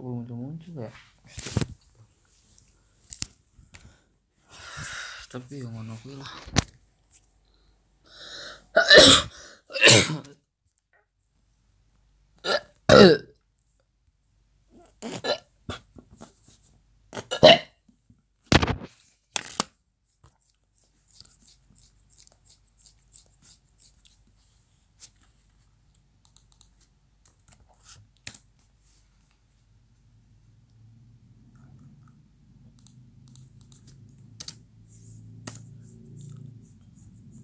belum munca da. Tapi yang mana ya? gue lah.